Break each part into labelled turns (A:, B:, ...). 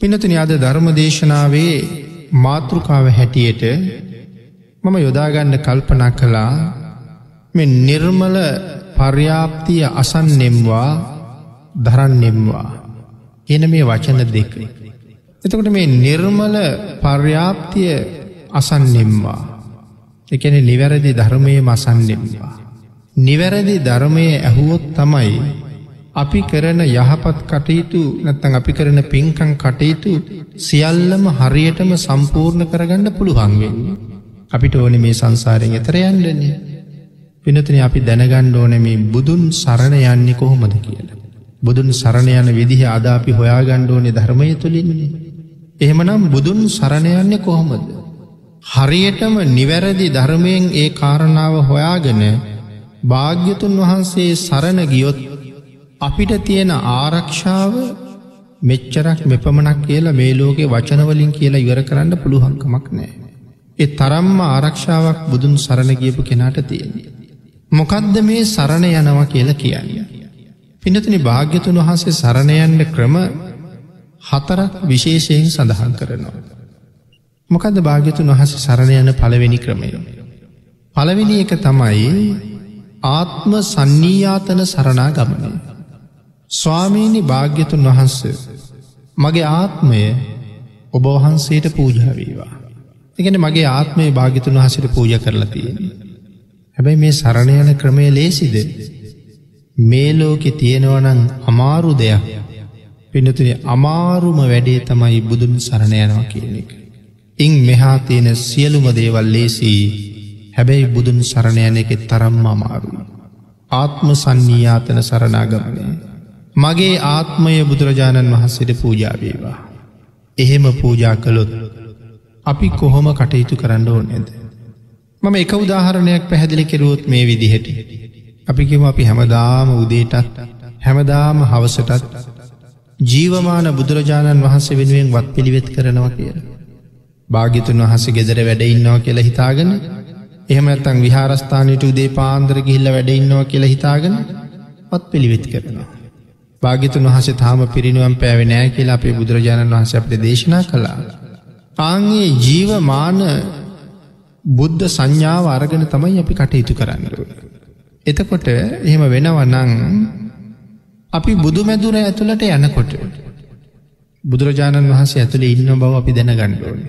A: පිනතුන අද ධර්ම දේශනාවේ මාතෘකාව හැටියට මම යොදාගන්න කල්පනා කළා මෙ නිර්මල පර්යාප්තිය අසන්නෙම්වා දරන්නෙම්වා එන මේ වචන දෙක. එතකොට මේ නිර්මල පර්යාප්තිය අසන්නෙම්වා එකන නිවැරදි ධර්මය මසන්නෙම්වා. නිවැරදි ධර්මය ඇහුවොත් තමයි අපි කරන යහපත් කටයුතු නැත්තං අපි කරන පින්කං කටයුතු සියල්ලම හරියටම සම්පූර්ණ කරගන්න පුළුවන්ගෙන්. අපිට ඕන මේ සංසාරයෙන් එතර යන්නන්නේ. පිනතින අපි දැනගණ්ඩ ඕන මේ බුදුන් සරණ යන්නේ කොහොමද කියලා. බුදුන් සරණ යන විදිහ අද අපි හොයාගණ්ඩ ඕනේ ධර්මය තුළින්නේ. එහෙමනම් බුදුන් සරණ යන්නේ කොහොමද. හරියටම නිවැරදි ධර්මයෙන් ඒ කාරණාව හොයාගෙන භාග්‍යතුන් වහන්සේ සරණ ගියොත් අපිට තියෙන ආරක්ෂාව මෙච්චරක් මෙපමණක් කියලා මේ ලෝකෙ වචනවලින් කියලා ඉවර කරන්න පුළුවන්කමක් නෑ. එ තරම්ම ආරක්ෂාවක් බුදුන් සරණ ගියපු කෙනාට තියෙන්නේ. මොකදද මේ සරණ යනවා කියලා කියන්නේ. පිනතිනි භාග්‍යතුන් වහන්සේ සරණයන්න ක්‍රම හතරක් විශේෂයෙන් සඳහන් කරනවා. මොකද භාග්‍යතුන් වහස සරණ යන පළවෙනි ක්‍රමය. පළවෙනි එක තමයි ආත්ම සන්නීයාතන සරණා ගමනය. ස්වාමීණි භාග්‍යතුන් වහන්ස මගේ ආත්මය ඔබවහන්සේට පූජාවීවා. එකන මගේ ආත්මය භාගිතුන් වහසට පූජ කරලා තියෙන. හැබැයි මේ සරණ යන ක්‍රමය ලේසිද. මේ ලෝකෙ තියෙනවනං අමාරු දෙයක් පිනතුන අමාරුම වැඩේ තමයි බුදුන් සරණ යනවා කියන එක. ඉං මෙහා තියෙන සියලුම දේවල් ලේසී හැබැයි බුදුන් සරණ යන එක තරම්ම අමාරු. ආත්ම සන්නීයාතන සරණාගමනය. මගේ ආත්මය බුදුරජාණන් වහන්සේට පූජාවේවා. එහෙම පූජා කළොත් අපි කොහොම කටයුතු කරන්න ඕනෙද. මම එක උදාහරණයක් පැහැදිලි කෙරුවොත් මේ විදිහට. අපිකිම අපි හැමදාම උදේටත් හැමදාම හවසටත් ජීවමාන බුදුරජාණන් වහන්සේ වෙනුවෙන් වත් පිළිවෙත් කරනවා කිය. භාගිතුන් වහස ගෙදර වැඩඉන්නවා කියලා හිතාගෙන එහෙමත්තං විහාරස්ථානයට උදේ පාන්දර ගිහිල්ල වැඩඉන්නවා කියලා හිතාගෙන පත් පිළිවෙත් කරනවා. භාගිතුන් වහස තාම පිරිනුවම් පැෑවෙ නෑ කියලා අපේ බුදුරජාණන් වහස අපට දේශනා කළා. ආගේ ජීවමාන බුද්ධ සංඥාව අරගෙන තමයි අපි කටයුතු කරන්නරුව. එතකොට එහෙම වෙනවනං අපි බුදු මැදුර ඇතුළට යනකොට බුදුරජාණන් වහන්සේ ඇතුළේ ඉන්න බව අපි දැනගණ්ඩෝන.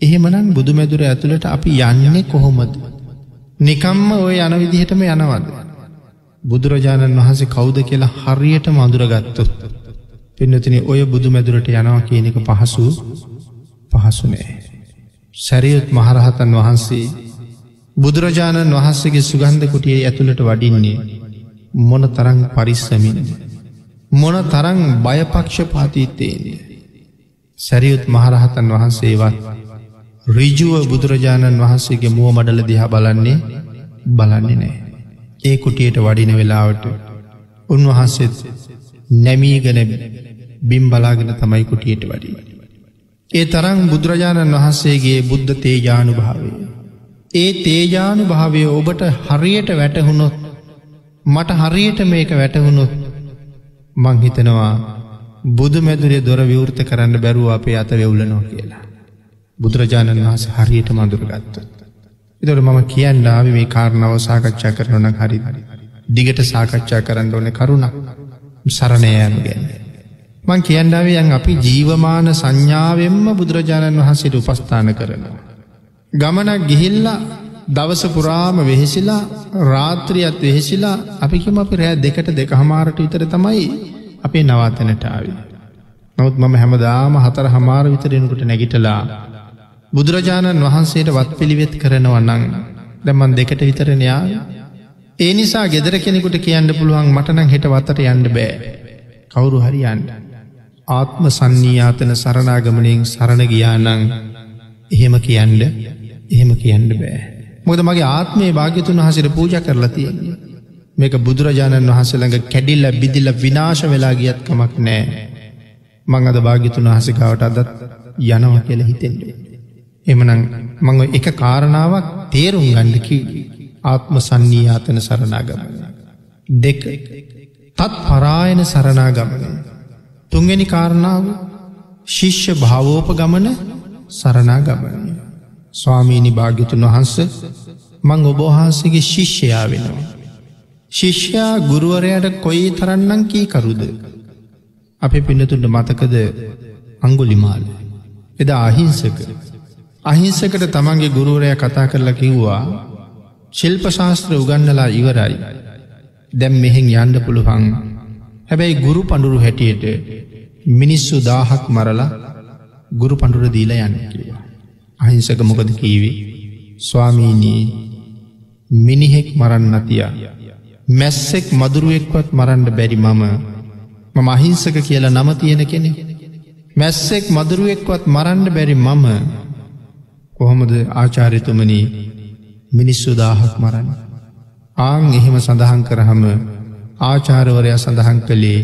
A: එහෙමනන් බුදු මැදුර ඇතුළට අපි යන්නේ කොහොමද. නිකම්ම ඔය යන විදිහටම යනවද. බුදුරජාණන් වහන්සේ කෞුද කියලා හරියට මඳුරගත්තොත්. පින්නතින ඔය බුදු මැදුරට යනවා කියන එක පහසු පහසුනෑ. සැරියොත් මහරහතන් වහන්සේ බුදුරජාණන් වහන්සේගේ සුගන්ධ කුටියේ ඇතුළට වඩින්නේ මොන තරං පරිස්සමින් මොන තරං බයපක්ෂ පාතිත්තේන්නේ. සැරියුත් මහරහතන් වහන්සේවත් රිජුව බුදුරජාණන් වහන්සේගේ මුව මඩල දිහා බලන්නේ බලන්නේ නෑ. ඒ කුටියට වඩින වෙලාවට උන්වහන්සේත් නැමීගන බිම් බලාගෙන තමයි කුටියට වඩි. ඒ තරං බුදුරජාණන් වහන්සේගේ බුද්ධ තේජානු භාවය. ඒ තේජානු භාවය ඔබට හරියට වැටහුණොත් මට හරියට මේක වැටහුණොත් මංහිතනවා බුදු මැදුරේ දොර විවෘත කරන්න බැරුව අපේ අත වෙවුලනෝ කියලා. බුදුරජාණන් වහස හරියට මඳුරගත්ත. එතොට මම කියන්න ආව මේ කාරණාව සාකච්ඡා කරනන හරි දිගට සාකච්ඡා කරන්න ඕන කරුණක් සරණයයනු ගැන්න. මං කියන්නාවේ යන් අපි ජීවමාන සංඥාවෙන්ම බුදුරජාණන් වහන්සේට උපස්ථාන කරනවා. ගමනක් ගිහිල්ලා දවස පුරාම වෙහෙසිලා රාත්‍රියත් වෙහෙසිලා අපිකිම අපි රෑ දෙකට දෙක හමාරට විතර තමයි අපේ නවාතනටාව. නවත් මම හැමදාම හතර හමාර විතරෙනකුට නැගිටලා බුදුරජාණන් වහන්සේට වත් පිළිවෙත් කරනවන්නන් දැමන් දෙකට විතරනයා ඒ නිසා ගෙදර කෙනෙකුට කියන්න පුළුවන් මටනං හෙට වත්තට යන්න බෑ කවුරු හරියන්න ආත්ම සන්නීයාතන සරණාගමනින් සරණ ගියානං එහෙම කියන්න එහෙම කියන්න බෑ. මොද මගේ ආත්මේ භාග්‍යතුන් වහසට පූජ කරලා තියෙන්නේ. මේක බුදුරජාණන් වහසළඟ කැඩිල්ල බිදිල්ල විනාශ වෙලා ගියත් කමක් නෑ. මං අද භාග්‍යතුන් වහසකාවට අදත් යනවා කියල හිතෙන්ඩේ. එමනං මං එක කාරණාවක් තේරුම් ගණ්ඩකි ආත්ම සන්නීයාතන සරණාගමන. දෙක තත් පරායන සරණාගමන. තුන්ගනි කාරණාව ශිෂ්‍ය භාවෝප ගමන සරනා ගමනය. ස්වාමීණි භාග්‍යතුන් වහන්ස මං ඔබහන්සගේ ශිෂ්‍යයා වෙනවා. ශිෂ්‍යයා ගුරුවරයට කොයි තරන්නම් කී කරුද. අප පිනතුන්ට මතකද අංගුලිමාල. එදා අහිංසක. අහිංසකට තමන්ගේ ගුරුවරය කතා කරලා කිව්වා ශිල්ප ශාස්ත්‍ර උගන්නලා ඉවරයි. දැම් මෙහෙන් යන්ඩ පුළුවන් හැබැයි ගුරු පඩුරු හැටියට මිනිස්සු දාහක් මරලා ගුරු පඩුර දීල යන්න කිවා. අහිංසක මොකද කීවේ ස්වාමීනී මිනිහෙක් මරන්න තියා. මැස්සෙක් මදුරුවෙක්වත් මරන්ඩ බැරි මම මම අහිංසක කියලා නම තියෙන කෙනෙ. මැස්සෙක් මදුරුවෙක්වත් මරන්ඩ බැරි මම කොහොමද ආචාරිතුමනී මිනිස්සු දාහක් මරන්න. ආං එහෙම සඳහන් කරහම ආචාරවරය සඳහන් කළේ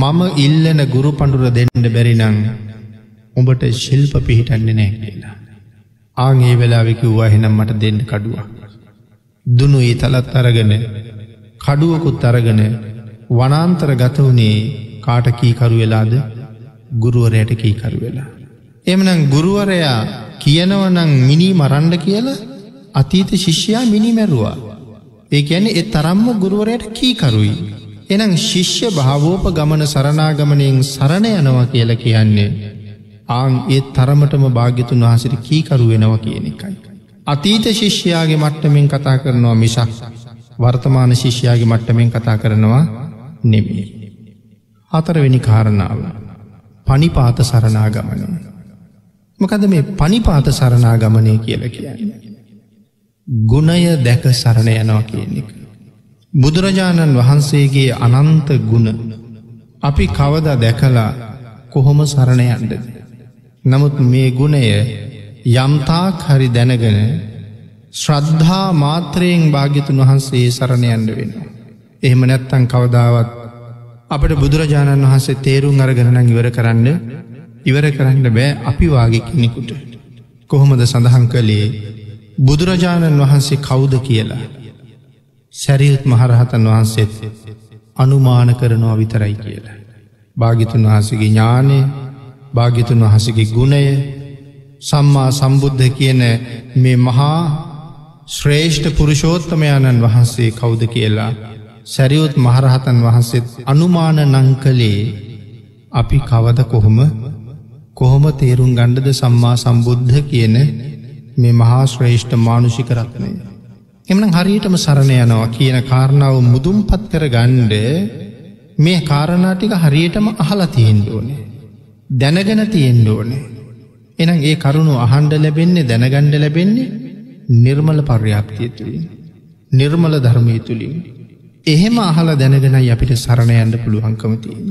A: මම ඉල්ලන ගුරු පඩුර දෙන්නට බැරිනං උඹට ශිල්ප පිහිටන්නේ නෑ කියලා. ආං ඒ වෙලාවෙකිව්වා හෙනම් මට දෙන්න කඩුවක්. දුනු ඒ තලත් අරගෙන කඩුවකුත් අරගෙන වනාන්තර ගත වනේ කාට කීකරු වෙලාද ගුරුවරයට කීකරු වෙලා. එමනම් ගුරුවරයා කියනවනං මිනි මරන්ඩ කියලා අතීත ශිෂ්‍යයා මිනි මැරුවා. ඒ ඇන එ තරම්ම ගුරුවරයට කීකරුයි. එනම් ශිෂ්‍ය භාවෝප ගමන සරනාගමනයෙන් සරණ යනවා කියල කියන්නේ. ආං ඒත් තරමටම භාග්‍යතුන් වහසිට කීකරු වෙනව කියන එකයි. අතීත ශිෂ්‍යයාගේ මට්ටමින් කතා කරනවා මිසක් වර්තමාන ශිෂ්‍යයාගේ මට්ටමෙන් කතා කරනවා නෙමේ. හතරවෙනි කාරණාව. පනිපාත සරනාගමනය. මොකද මේ පනිපාත සරනාගමනය කියල කියන්නේ. ගුණය දැක සරණ යනවා කියන එක. බුදුරජාණන් වහන්සේගේ අනන්ත ගුණ අපි කවද දැකලා කොහොම සරණ යන්ඩද. නමුත් මේ ගුණය යම්තාක් හරි දැනගෙන ශ්‍රද්ධා මාත්‍රයෙන් භාග්‍යතුන් වහන්සේ සරණයන්ඩ වෙන. එහෙම නැත්තන් කවදාවත් අපට බුදුරජාණන් වහන්සේ තේරුම් අරගෙනනං ඉවර කරන්න ඉවර කරන්න බෑ අපි වාගේ කෙනෙකුට. කොහොමද සඳහන් කළේ බුදුරජාණන් වහන්සේ කවුද කියලා. සැරියුත් මහරහතන් වහන්සේත් අනුමාන කරනවා විතරයි කියලා. භාගිතුන් වහසගේ ඥානය භාගිතුන් වහසගේ ගුණය සම්මා සම්බුද්ධ කියන මේ මහා ශ්‍රේෂ්ඨ පුරුෂෝත්තමයාණන් වහන්සේ කවුද කියලා සැරියුත් මහරහතන් වහන්සේත් අනුමාන නංකලේ අපි කවද කොහොම කොහොම තේරුම් ගණ්ඩද සම්මා සම්බුද්ධ කියන මේ මහා ශ්‍රේෂ්ඨ මානුෂිකරත්නය. එමන හරියටම සරණ යනවා කියන කාරණාව මුදුම් පත් කර ගණ්ඩ මේ කාරණාටික හරියටම අහලා තියෙන්ඩ ඕනේ. දැනගෙන තියෙන්ඩ ඕනේ. එනම් ඒ කරුණු අහන්ඩ ලැබෙන්නේ දැනගණ්ඩ ලැබෙන්නේ නිර්මල පර්යාප්තිය තුළින්. නිර්මල ධර්මය තුළින්. එහෙම අහල දැනගෙනයි අපිට සරණයන්ට පුළුවන්කමතියෙන්.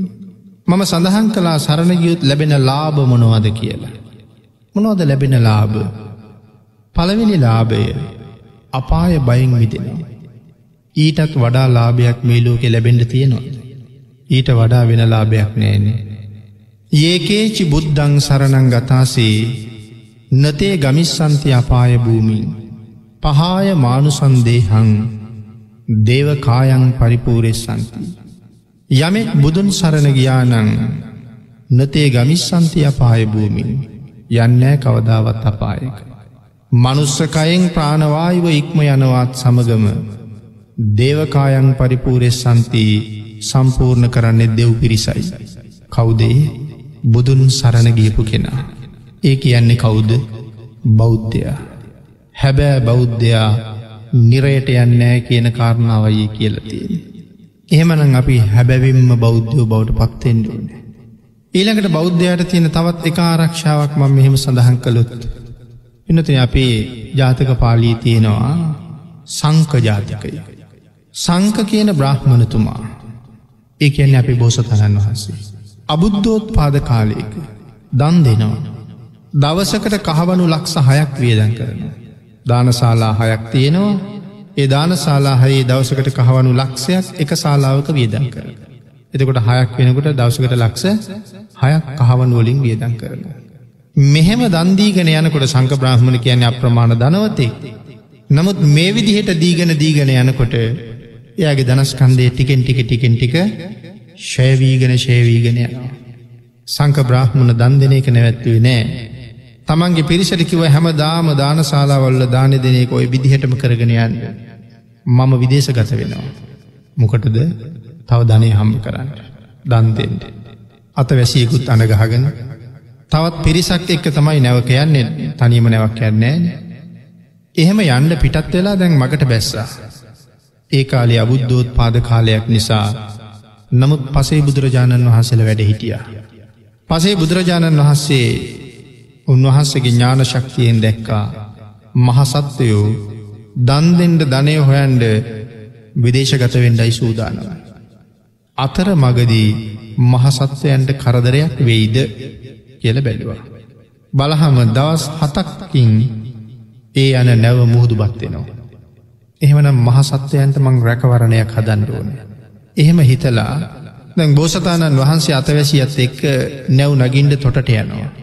A: මම සඳහන් කලා සරණගියුත් ලැබෙන ලාභ මොනවද කියලා. මොනවද ලැබෙන ලාභ පළවෙනි ලාභය අපාය බයින් විදෙනවා. ඊටත් වඩා ලාභයක් මේ ලෝකෙ ලැබෙන්ඩ තියෙනවා. ඊට වඩා වෙන ලාභයක් නෑනේ. ඒකේචි බුද්ධං සරණං ගතාසේ නතේ ගමිස්සන්ති අපාය භූමින් පහාය මානුසන්දේහං දේවකායන් පරිපූරෙස්සන්ති. යමෙක් බුදුන් සරණ ගියානං නතේ ගමිස්සන්ති අපාය භූමින් යන්නෑ කවදාවත් අපායක. මනුස්සකයෙන් ප්‍රාණවායුව ඉක්ම යනවාත් සමගම දේවකායන් පරිපූරෙස්සන්ති සම්පූර්ණ කරන්නේ දෙව් පිරිසයි. කවුදේ බුදුන් සරණ ගියපු කෙනා. ඒ කියන්නේ කවුද බෞද්ධයා. හැබෑ බෞද්ධයා නිරයට යන්නෑ කියන කාරණාවයි කියලතියෙන්. එහෙමනම් අපි හැබැවිම්ම බෞද්ධයෝ බවට පත්තෙන්ඩුවන. ඊළඟට බෞද්ධයට තියෙන තවත් එක ආරක්ෂාවක් මම මෙහෙම සඳහන් කළොත්. එනති අපේ ජාතක පාලී තියෙනවා සංක ජාතිකය. සංක කියන බ්‍රහ්මණතුමා ඒ කියන්නේ අපි බෝසතණන් වහන්සේ. අබුද්ධෝත් පාද කාලයක දන් දෙනවා. දවසකට කහවනු ලක්ෂ හයක් වියදන් කරන. දානශාලා හයක් තියෙනවා ඒ දානශාලා හයේ දවසකට කහවනු ලක්ෂයක් එක ශාලාවක වියදන් කර. එතකොට හයක් වෙනකොට දවසකට ලක්ෂ හයක් කහවනුවලින් වියදන් කරන. මෙහෙම දන්දීගෙන යනකොට සංක බ්‍රහ්මණ කියන අප්‍රමාණ ධනවතේ. නමුත් මේ විදිහට දීගෙන දීගෙන යනකොට එයාගේ දනස්කන්දේ ටිකෙන් ටික ටිකෙන් ටික ශයවීගෙන ශයවීගෙන යනවා. සංක බ්‍රහ්මුණ දන් දෙන එක නැවැත්තුවේ නෑ. තමන්ගේ පිරිසටිකිව හැම දාම දානශාලාවල්ල දාන දෙනෙක ඔය විදිහටම කරගෙන යන්න. මම විදේශ ගත වෙනවා. මොකටද තව ධනය හම්බ කරන්න. දන්දෙන්ට. අත වැසියකුත් අනගහගෙන තවත් පිරිසක් එක්ක තමයි නැවක යන්නේ තනීම නැවක් යන්නෑ. එහෙම යන්න පිටත් වෙලා දැන් මගට බැස්සා. ඒ කාලේ අබුද්ධෝත් පාද කාලයක් නිසා නමුත් පසේ බුදුරජාණන් වහන්සේල වැඩ හිටිය. පසේ බුදුරජාණන් වහන්සේ උන්වහන්සේගේ ඥාන ශක්තියෙන් දැක්කා මහසත්වයෝ දන්දෙන්ට ධනය හොයන්ඩ විදේශගත වෙන්ඩයි සූදානව. අතර මගදී මහසත්වයන්ට කරදරයක් වෙයිද කියල බැලුවා. බලහම දවස් හතක්කින් ඒ යන නැව මුහුදු බත්වෙනවා. එහෙමනම් මහසත්වයන්ට මං රැකවරණයක් හදන්ඩුවන. එහෙම හිතලා දැන් බෝසතාණන් වහන්සේ අතවැසියත් එක්ක නැව් නගින්ඩ තොටට යනවා.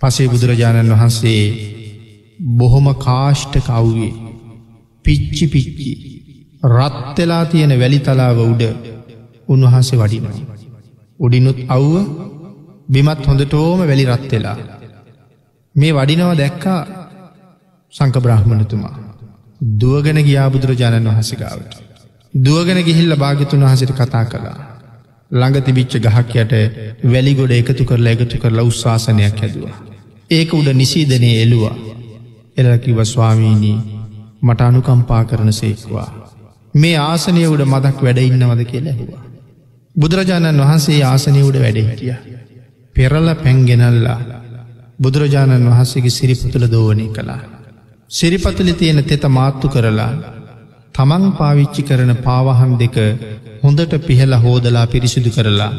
A: පසේ බුදුරජාණන් වහන්සේ බොහොම කාෂ්ට කව්වේ පිච්චි පිච්චි රත්වෙලා තියෙන වැලි තලාව උඩ උන්වහන්සේ වඩිනවා. උඩිනුත් අව්ව බිමත් හොඳටෝම වැලි රත්වෙලා. මේ වඩිනව දැක්කා සංක බ්‍රහ්මණතුමා. දුවගෙන ගියා බුදුරජාණන් වහසකාවට. දුවගෙන ගිහිල්ල භාගිතුන් වහසට කතා කළා. ළඟ තිබිච්ච ගහක් යට වැලි ගොඩ එකතු කරලා එකතු කරලා උත්ශාසනයක් හැදවා. ඒක උඩ නිසීදනය එලුවා. එලකිව ස්වාමීණී මට අනුකම්පා කරන සේක්වා. මේ ආසනය උඩ මදක් වැඩඉන්නවද කියලා ඇහවා. බුදුරජාණන් වහන්සේ ආසනය උඩ වැඩ හිටිය. පෙරල පැන්ගෙනල්ලා බුදුරජාණන් වහන්සේගේ සිරිපතුළ දෝවනය කළා. සිරිපතුලි තියෙන තෙත මාත්තු කරලා තමන් පාවිච්චි කරන පාවහන් දෙක හොඳට පිහල හෝදලා පිරිසිදු කරලා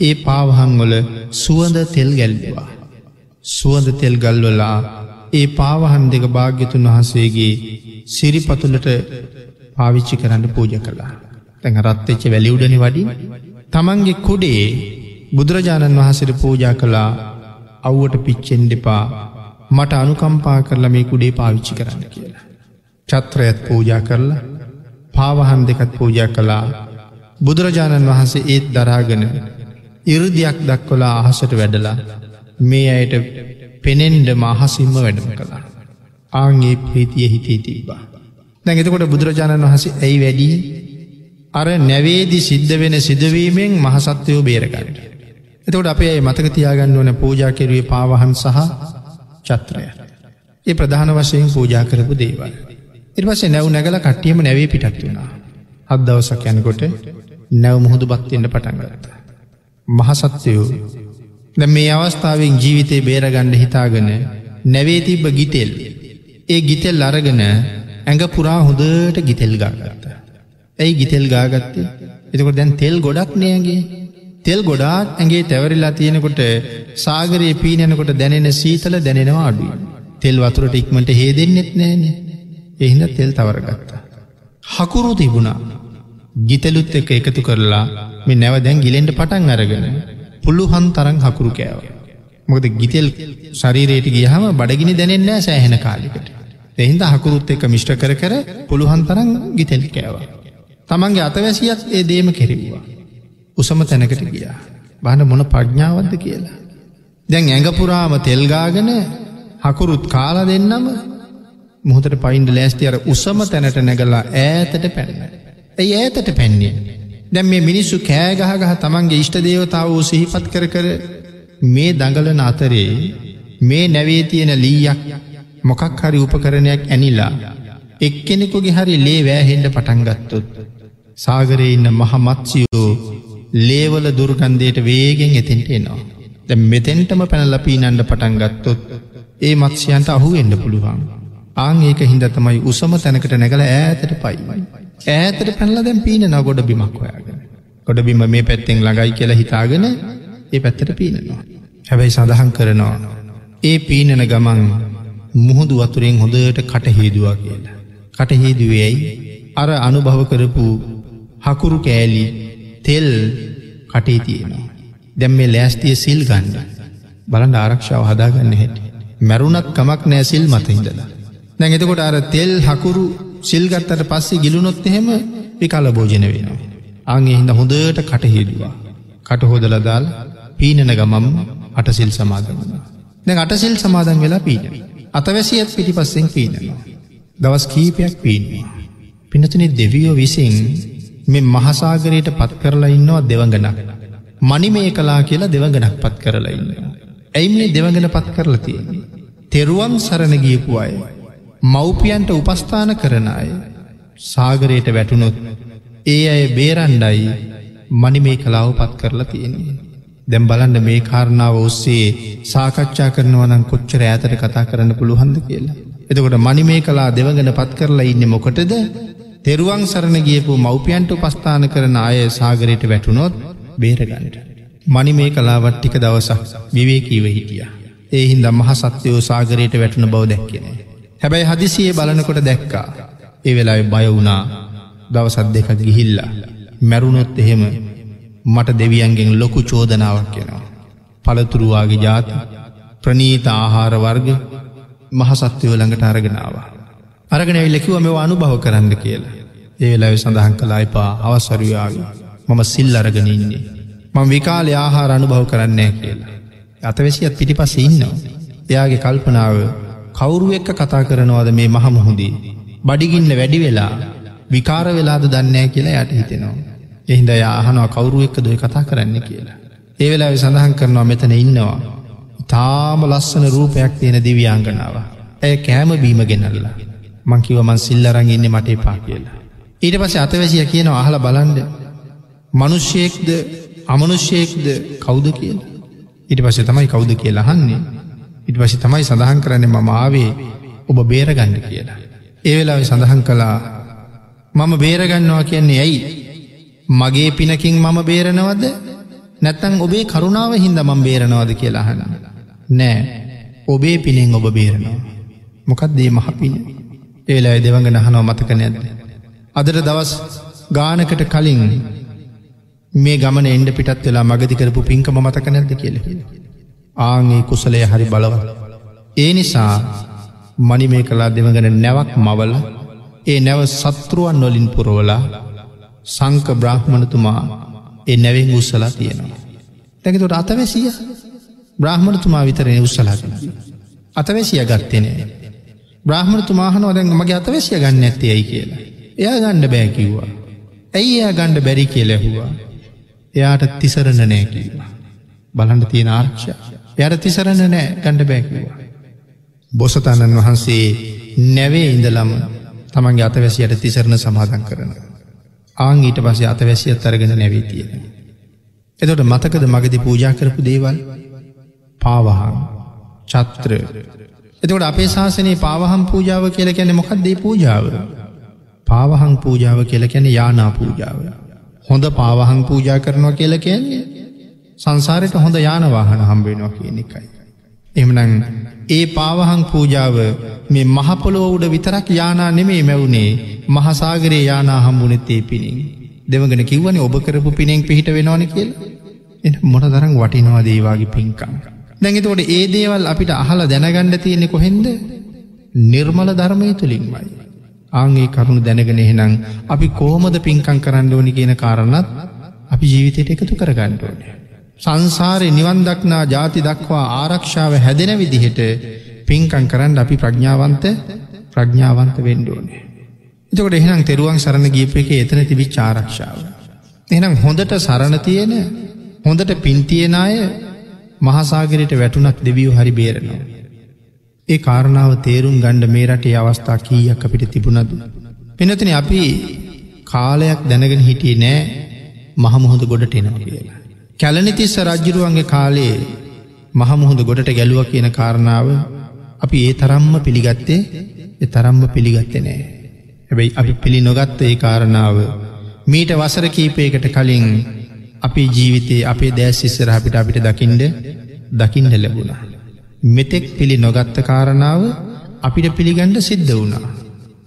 A: ඒ පාවහංවල සුවඳ තෙල් ගැල්වා. සුවඳ තෙල් ගල්වලා ඒ පාවහන් දෙක භාග්‍යතුන් වහන්සේගේ සිරිපතුලට පාවිච්චි කරන්න පූජ කළා. තැඟ රත්වෙච්ච වැලිවුඩනි වඩි තමන්ගේ කුඩේ බුදුරජාණන් වහසට පූජා කළා අව්වට පිච්චෙන් දෙපා මට අනුකම්පා කරලා මේ කුඩේ පාවිච්චි කරන්න කියලා. චත්‍රයත් පූජා කරලා පාවහන් දෙකත් පූජා කළා බුදුරජාණන් වහන්සේ ඒත් දරාගෙන ඉරදියක් දක්වලා අහසට වැඩලා මේ අයට පෙනෙන්ඩ මහසිම්ම වැඩම කළා. ආගේ ප්‍රීතිය හිතේ තිබ්බා. දැඟතකොට බුදුරජාණන් වහසේ ඇයි වැඩී අර නැවේදි සිද්ධ වෙන සිදුවීමෙන් මහසත්වයෝ බේරගන්නට. එතකොට අපේ මතක තියාගන්න වන පූජා කෙරුවේ පාවහන් සහ චත්‍රය. ඒ ප්‍රධාන වශයෙන් පූජා කරපු දේවල්. ඉර්වසේ නැව් නැගල කට්ටියම නැවේ පිටත් වුණා. හත් දවසක් යනකොට නැව් මුහුදු බත්තිෙන්ට පටන්ගත්ත. මහසත්වයෝ ද මේ අවස්ථාවෙන් ජීවිතය බේරගණ්ඩ හිතාගන නැවේ තිබ්බ ගිතෙල්. ඒ ගිතෙල් අරගෙන ඇඟ පුරා හොඳට ගිතෙල් ගාගත්ත. ඇයි ගිතෙල් ගාගත්තේ එතකොට දැන් තෙල් ගොඩක් නෑගේ තෙල් ගොඩාක් ඇගේ තැවරිලා තියෙනකොට සාගරයේ පීනනකොට දැනෙන සීතල දැනෙනවා අඩුව. තෙල් වතුරට ඉක්මට හේ දෙන්නෙත් නෑන එහිද තෙල් තවරගත්තා. හකුරු තිබුණා ගිතලුත් එක එකතු කරලා මේ නැව දැන් ගිලෙන්ට පටන් අරගෙන පුළුහන් තරන් හකුරු කෑව. මොකද ගිතෙල් ශරීරයට ගියහම බඩගිනි දැනෙන්නෑ සෑහෙන කාලිකට. එහින්ද හකුරුත් එක මිෂ්ට කර කර පුළුවන් තරන් ගිතෙල් කෑව. තමන්ගේ අතවැසියත් ඒ දේම කෙරෙවා. උසම තැනකට ගියා. බාන මොන ප්‍රඥාවද්ද කියලා. දැන් ඇඟපුරාම තෙල්ගාගෙන හකුරුත් කාලා දෙන්නම මුහතට පයින්ඩ ලෑස්ති අර උසම තැනට නැගලා ඈතට පැන්න. ඇයි ඈතට පැන්නේ. දැම් මේ මිනිස්සු කෑගහගහ තමන්ගේ ඉෂ්ට දේවතාව වූ සිහිපත් කර කර මේ දඟලන අතරේ මේ නැවේ තියෙන ලීයක් මොකක් හරි උපකරණයක් ඇනිලා එක්කෙනෙකුගේ හරි ලේ වෑහෙන්ඩ පටන්ගත්තොත් සාගරයේ ඉන්න මහමත්සියෝ ලේවල දුර්ගන්ධයට වේගෙන් එතෙන්ට එනවා. දැ මෙතෙන්ටම පැනලපී නන්ඩ පටන් ගත්තොත් ඒ මත්ස්‍යයන්ට අහු එන්න පුළුවන්. ආං ඒක හින්ද තමයි උසම තැනකට නැගල ඈතට පයිවයි. ඈතට පැනල දැම් පීන න ගොඩ බිමක් හොයාගෙන. ගොඩ බිම මේ පැත්තෙන් ළඟයි කියලා හිතාගෙන ඒ පැත්තට පීනනවා. හැබැයි සඳහන් කරනවා. ඒ පීනන ගමන් මුහුදු වතුරෙන් හොඳට කටහේදවා කියලා. කටහේදුවයයි අර අනුභව කරපු හකුරු කෑලි තෙල් කටේ තියෙනවා. දැම් මේ ලෑස්තිය සිල් ගන්න බලන්න ආරක්ෂාව හදාගන්න හැට. මැරුණත් කමක් නෑ සිල් මත හිදලා. දැන් එතකොට අර තෙල් හකුරු සිල්ගත්තට පස්සේ ගිලුනොත් එහෙම පිකල භෝජන වෙනවා. අගේ හිද හොඳට කටහිදවා. කටහෝදලදාල් පීනන ගමම් අටසිල් සමාදන් වුණ. දැ අටසිල් සමාදන් වෙලා පීන. අතවැසියත් පිටි පස්සෙන් පීනවා. දවස් කීපයක් පීනවා. පිනතුනි දෙවියෝ විසින් මෙ මහසාගරයට පත් කරලා ඉන්නවා දෙවගනක්. මනි මේ කලා කියලා දෙවගනක් පත් කරලා ඉන්නවා. ඇයි මේ දෙවගෙන පත් කරලා තියෙන්නේ. තෙරුවන් සරණ ගියපු අය. මව්පියන්ට උපස්ථාන කරන අය. සාගරයට වැටුණොත් ඒ අය බේරන්ඩයි මනි මේ කලාව පත් කරලා තියෙන්නේ. දැම් බලන්න මේ කාරණාව ඔස්සේ සාකච්ඡා කරනවනම් කොච්චර ඇතට කතා කරන්න පුළුහන්ද කියලා. එතකොට මනි මේ කලා දෙවගෙන පත් කරලා ඉන්න මොකටද තෙරුවන් සරණ ගියපු මව්පියන්ට උපස්ථාන කරන අය සාගරයට වැටුනොත් බේරගන්නට. මනි මේ කලාවට්ටික දවසක් විවේකීව හිටිය. ඒ හින්ද මහ සත්‍යයෝ සාගරයට වැටුන බව දැක්කෙන. හැබැයි හදිසියේ බලනකොට දැක්කා. ඒ වෙලායි බය වුණා දවසත් දෙකක් ගිහිල්ලා. මැරුණොත් එහෙම මට දෙවියන්ගෙන් ලොකු චෝදනාවක් කෙනවා. පළතුරුවාගේ ජාති ප්‍රනීත ආහාර වර්ග මහසත්වයෝ ළඟට අරගෙනාව. අරගෙන විල්ලකිව මෙ අනුභව කරන්න කියලා. ඒ ලැව සඳහන් කලා එපා අවසරයාව මම සිල් අරගෙන ඉන්නේ. මං විකාල ආහාර අනුභව කරන්නේ කියලා. අතවැසියත් පිටි පස්ස ඉන්නවා. එයාගේ කල්පනාව කවුරු එක්ක කතා කරනවාද මේ මහමුහුදී. බඩිගින්න වැඩි වෙලා විකාර වෙලාද දන්නෑ කියලා යට හිතෙනවා. එහින්ද යාහනවා කවුරු එක්ක දොය කතා කරන්න කියලා. ඒ වෙලා සඳහන් කරනවා මෙතන ඉන්නවා. තාම ලස්සන රූපයක් තියෙන දිවියංගනාව. ඇය කෑම බීම ගෙනල්ලා. මංකිව මන් සිල්ලරං ඉන්න මට එපා කියලා. ඊට පස අතවැසිය කියන අහල බලන්ඩ මනුෂ්‍යයෙක්ද අමනුෂ්‍යයෙක්ද කෞුද කියලා. ඉට පස තමයි කෞුද කියලා හන්නේ. ඉට පසි තමයි සඳහන් කරන්න මම ආවේ ඔබ බේරගන්න කියලා. ඒ වෙලාව සඳහන් කළා මම බේරගන්නවා කියන්නේ ඇයි. මගේ පිනකින් මම බේරනවද නැත්තං ඔබේ කරුණාව හින්ද මම් බේරනවාද කියලා හන. නෑ ඔබේ පිනෙන් ඔබ බේරනවා. මොකත් දේ මහපින ඒලා දෙවඟ නහනව මතක නැද්ද. අදට දවස් ගානකට කලින් මේ ගමන එන්ඩ පිටත් වෙලා මගති කරපු පින්කම මතක නැද්ද කියල. ආගේ කුසලය හරි බලව. ඒ නිසා මනි මේ කලා දෙවගෙන නැවක් මවල ඒ නැව සත්‍රුවන් නොලින් පුරවලා සංක බ්‍රහ්මණතුමා ඒ නැවෙන් උත්සලා තියෙනවා. දැකතොට අතවැසිය බ්‍රහ්මණතුමා විතරය උත්සලාගෙන. අතවැසිය ගත්තනේ. බ්‍රහ්මණතුමාහනෝ දැන් මගේ අතවැසිය ගන්න ඇත්තේ ඇයි කියලා. එයා ගණ්ඩ බෑකිව්වා. ඇයි එයා ගණ්ඩ බැරි කියලැහුවා. එයාට තිසරණ නෑ කිවා. බලන්ඩ තියෙන ආරක්ෂ. යට තිසරණ නෑ ගණ්ඩ බෑකිවා. බොසතණන් වහන්සේ නැවේ ඉඳලම තමන්ගේ අතවැසියට තිසරණ සමාධන් කරන. ආං ඊට පසේ අතවැසියත් අරගෙන නැවී තියෙන. එතොට මතකද මගදි පූජා කරපු දේවල් පාවහන් චත්‍ර එතකොට අපේ ශාසනයේ පාවහම් පූජාව කියල කැනෙ මොකක්දේ පූජාව පාවහං පූජාව කියල කැන යානා පූජාව හොඳ පාවහං පූජා කරනවා කියල කියන්නේ සංසාරයට හොඳ යානවාහන හම්බෙනවා කියන එකයි. එමනං ඒ පාවහං පූජාව මේ මහපොලෝ උඩ විතරක් යානා නෙමේ මැවුණේ මහසාගරයේ යානා හම්බුනෙත්තේ පිණින් දෙවගෙන කිව්වන ඔබ කරපු පිනෙන් පිහිට වෙනවාන කියලා එ මොට තරම් වටිනවා දේවාගේ පින්කම්. දැඟතෝට ඒ දේවල් අපිට අහලා දැනගණ්ඩ තියෙනෙ කොහෙන්ද නිර්මල ධර්මය තුළින්මයි. ආගේ කරුණු දැනගෙන එහෙනම් අපි කෝමද පින්කං කරන්න ඕනි කියන කාරණත් අපි ජීවිතයට එකතු කරගණ්ඩෝනය. සංසාරය නිවන්දක්නා ජාති දක්වා ආරක්ෂාව හැදෙන විදිහට පින්කං කරන්න අපි ප්‍රඥාවන්ත ප්‍රඥාවන්ත වෙන්ඩෝනේ. එතකොට එහෙනම් තෙරුවන් සරණ ගීප එක එතන තිබිච් ආරක්ෂාව. එනම් හොඳට සරණ තියෙන හොඳට පින්තියෙන අය මහසාගරයට වැටුනක් දෙවියෝ හරි බේරනවා. ඒ කාරණාව තේරුම් ගණ්ඩ මේ රටේ අවස්ථා කීයක් අපිට තිබුණද. පෙනතින අපි කාලයක් දැනගෙන හිටියේ නෑ මහමුහොද ගොඩට එනවා කියලා. කැලනිතිස්ස රජ්ජුරුවන්ගේ කාලයේ මහමුහොද ගොඩට ගැලුව කියන කාරණාව අපි ඒ තරම්ම පිළිගත්තේ එ තරම්ම පිළිගත්ත නෑ. හැබැයි අපි පිළි නොගත්ත ඒ කාරණාව මීට වසර කීපයකට කලින් අපේ ජීවිතයේ අපේ දෑස් ඉස්සර අපිට අපිට දකිින්ඩ දකිින්ඩ ලැබුණා. මෙතෙක් පිළි නොගත්ත කාරණාව අපිට පිළිගණ්ඩ සිද්ධ වුණා.